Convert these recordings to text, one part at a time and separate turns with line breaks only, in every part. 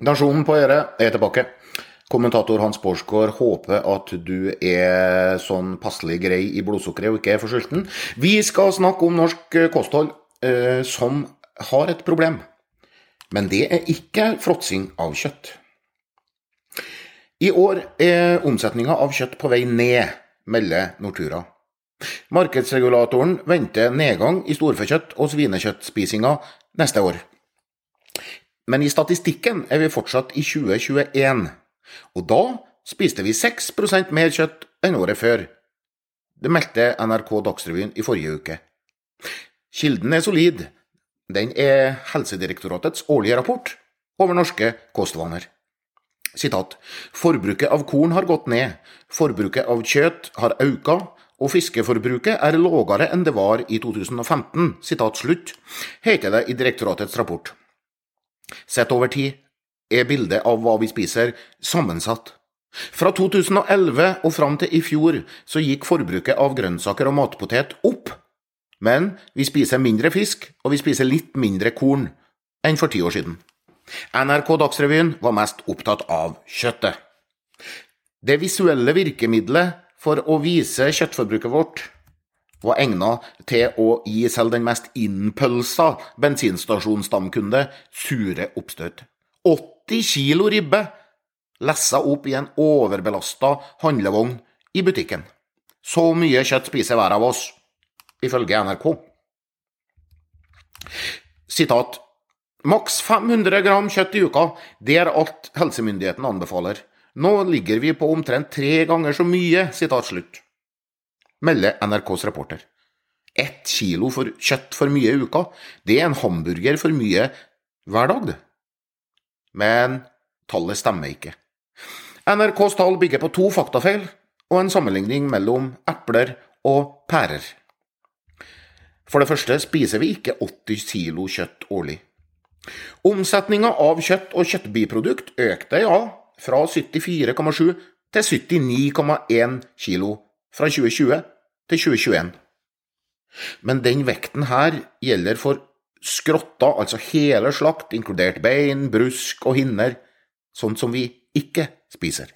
Nasjonen på Øre er tilbake. Kommentator Hans Borsgaard håper at du er sånn passelig grei i blodsukkeret og ikke er for sulten. Vi skal snakke om norsk kosthold, eh, som har et problem. Men det er ikke fråtsing av kjøtt. I år er omsetninga av kjøtt på vei ned, melder Nortura. Markedsregulatoren venter nedgang i storfekjøtt- og svinekjøttspisinga neste år. Men i statistikken er vi fortsatt i 2021, og da spiste vi 6% mer kjøtt enn året før. Det meldte NRK Dagsrevyen i forrige uke. Kilden er solid. Den er Helsedirektoratets årlige rapport over norske kostvaner. Sitat. Forbruket av korn har gått ned, forbruket av kjøtt har auka, og fiskeforbruket er lågere enn det var i 2015, sitat slutt, heter det i direktoratets rapport. Sett over tid er bildet av hva vi spiser, sammensatt. Fra 2011 og fram til i fjor så gikk forbruket av grønnsaker og matpotet opp, men vi spiser mindre fisk, og vi spiser litt mindre korn enn for ti år siden. NRK Dagsrevyen var mest opptatt av kjøttet. Det visuelle virkemidlet for å vise kjøttforbruket vårt var egnet til å gi selv den mest innpølsa bensinstasjonsstamkunde sure oppstøt. 80 kilo ribbe lessa opp i en overbelasta handlevogn i butikken. Så mye kjøtt spiser hver av oss, ifølge NRK. Sitat Maks 500 gram kjøtt i uka, det er alt helsemyndighetene anbefaler. Nå ligger vi på omtrent tre ganger så mye, sitat slutt melder NRKs reporter. Ett kilo for kjøtt for mye i uka, det er en hamburger for mye hver dag, det. Men tallet stemmer ikke. NRKs tall bygger på to faktafeil og en sammenligning mellom epler og pærer. For det første spiser vi ikke 80 kilo kjøtt årlig. Omsetninga av kjøtt og kjøttbiprodukt økte, ja, fra 74,7 til 79,1 kilo fra 2020 til 2021. Men den vekten her gjelder for skrotta, altså hele slakt, inkludert bein, brusk og hinner, sånn som vi ikke spiser.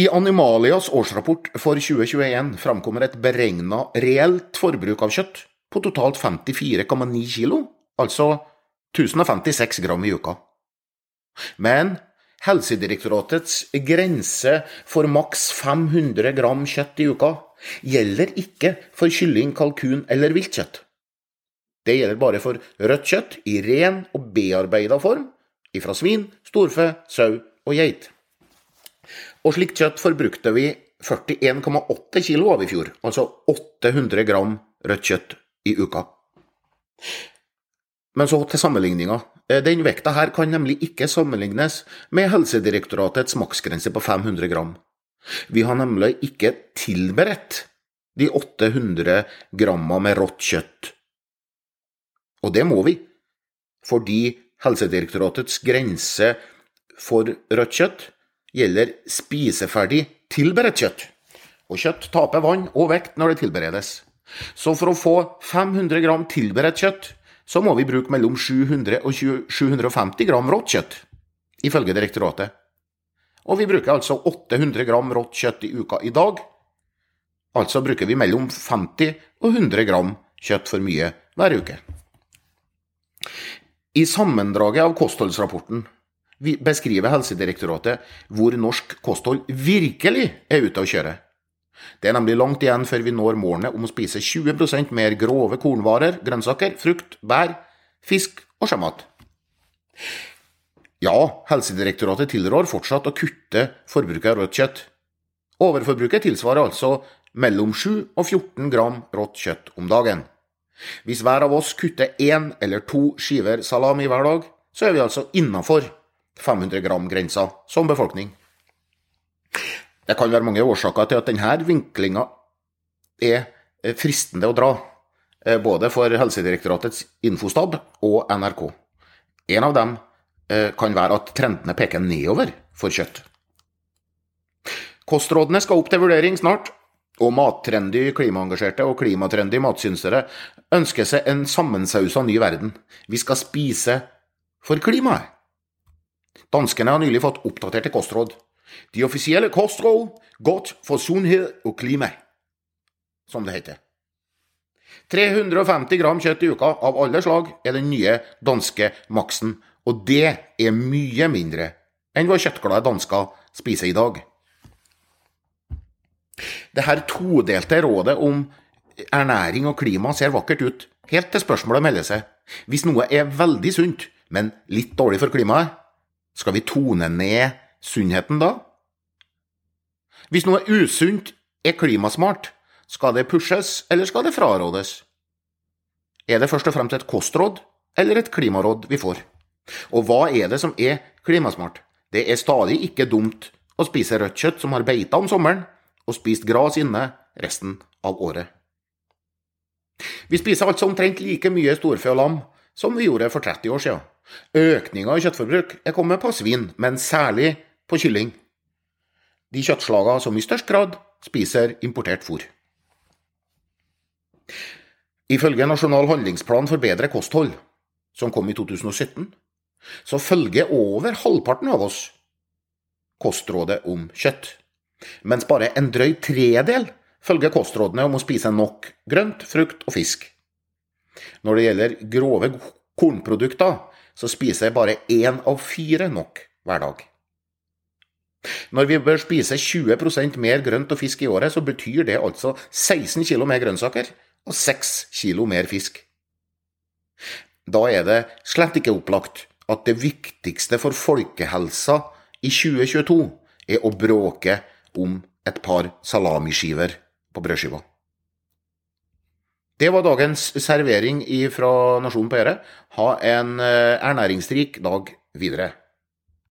I Animalias årsrapport for 2021 framkommer et beregna reelt forbruk av kjøtt på totalt 54,9 kilo, altså 1056 gram i uka. Men Helsedirektoratets grense for maks 500 gram kjøtt i uka gjelder ikke for kylling, kalkun eller viltkjøtt. Det gjelder bare for rødt kjøtt i ren og bearbeida form ifra svin, storfe, sau og geit. Og slikt kjøtt forbrukte vi 41,8 kilo av i fjor, altså 800 gram rødt kjøtt i uka. Men så til sammenligninga. Eh, den vekta her kan nemlig ikke sammenlignes med Helsedirektoratets maksgrense på 500 gram. Vi har nemlig ikke tilberedt de 800 gramma med rått kjøtt. Og det må vi, fordi Helsedirektoratets grense for rødt kjøtt gjelder spiseferdig tilberedt kjøtt. Og kjøtt taper vann og vekt når det tilberedes. Så for å få 500 gram tilberedt kjøtt så må vi bruke mellom 700 og 750 gram rått kjøtt, ifølge direktoratet. Og vi bruker altså 800 gram rått kjøtt i uka i dag. Altså bruker vi mellom 50 og 100 gram kjøtt for mye hver uke. I sammendraget av kostholdsrapporten beskriver Helsedirektoratet hvor norsk kosthold virkelig er ute å kjøre. Det er nemlig langt igjen før vi når målene om å spise 20% mer grove kornvarer, grønnsaker, frukt, bær, fisk og sjømat. Ja, Helsedirektoratet tilrår fortsatt å kutte forbruket av rødt kjøtt. Overforbruket tilsvarer altså mellom 7 og 14 gram rått kjøtt om dagen. Hvis hver av oss kutter én eller to skiver salami hver dag, så er vi altså innafor 500 gram-grensa som befolkning. Det kan være mange årsaker til at denne vinklinga er eh, fristende å dra, eh, både for Helsedirektoratets infostab og NRK. En av dem eh, kan være at trendene peker nedover for kjøtt. Kostrådene skal opp til vurdering snart, og mattrendy klimaengasjerte og klimatrendy matsynsere ønsker seg en sammensausa ny verden. Vi skal spise for klimaet. Danskene har nylig fått oppdaterte kostråd. De offisielle kostråd godt for sunnhet og klima, som det heter. 350 gram kjøtt i uka av alle slag er den nye danske maksen, og det er mye mindre enn hva kjøttglade dansker spiser i dag. Det her todelte rådet om ernæring og klima ser vakkert ut, helt til spørsmålet melder seg. Hvis noe er veldig sunt, men litt dårlig for klimaet, skal vi tone ned sunnheten da? Hvis noe usunt er klimasmart, skal det pushes, eller skal det frarådes? Er det først og fremst et kostråd eller et klimaråd vi får? Og hva er det som er klimasmart? Det er stadig ikke dumt å spise rødt kjøtt som har beita om sommeren, og spist gras inne resten av året. Vi spiser altså omtrent like mye storfe og lam som vi gjorde for 30 år siden. Økninga i kjøttforbruk er kommet på svin, men særlig på kylling. De kjøttslagene som i størst grad spiser importert fôr. Ifølge Nasjonal handlingsplan for bedre kosthold, som kom i 2017, så følger over halvparten av oss kostrådet om kjøtt, mens bare en drøy tredel følger kostrådene om å spise nok grønt, frukt og fisk. Når det gjelder grove kornprodukter, så spiser bare én av fire nok hver dag. Når vi bør spise 20% mer grønt og fisk i året, så betyr det altså 16 kg mer grønnsaker og 6 kg mer fisk. Da er det slett ikke opplagt at det viktigste for folkehelsa i 2022 er å bråke om et par salamiskiver på brødskiva. Det var dagens servering fra Nasjonen på Øre. Ha en eh, ernæringsrik dag videre.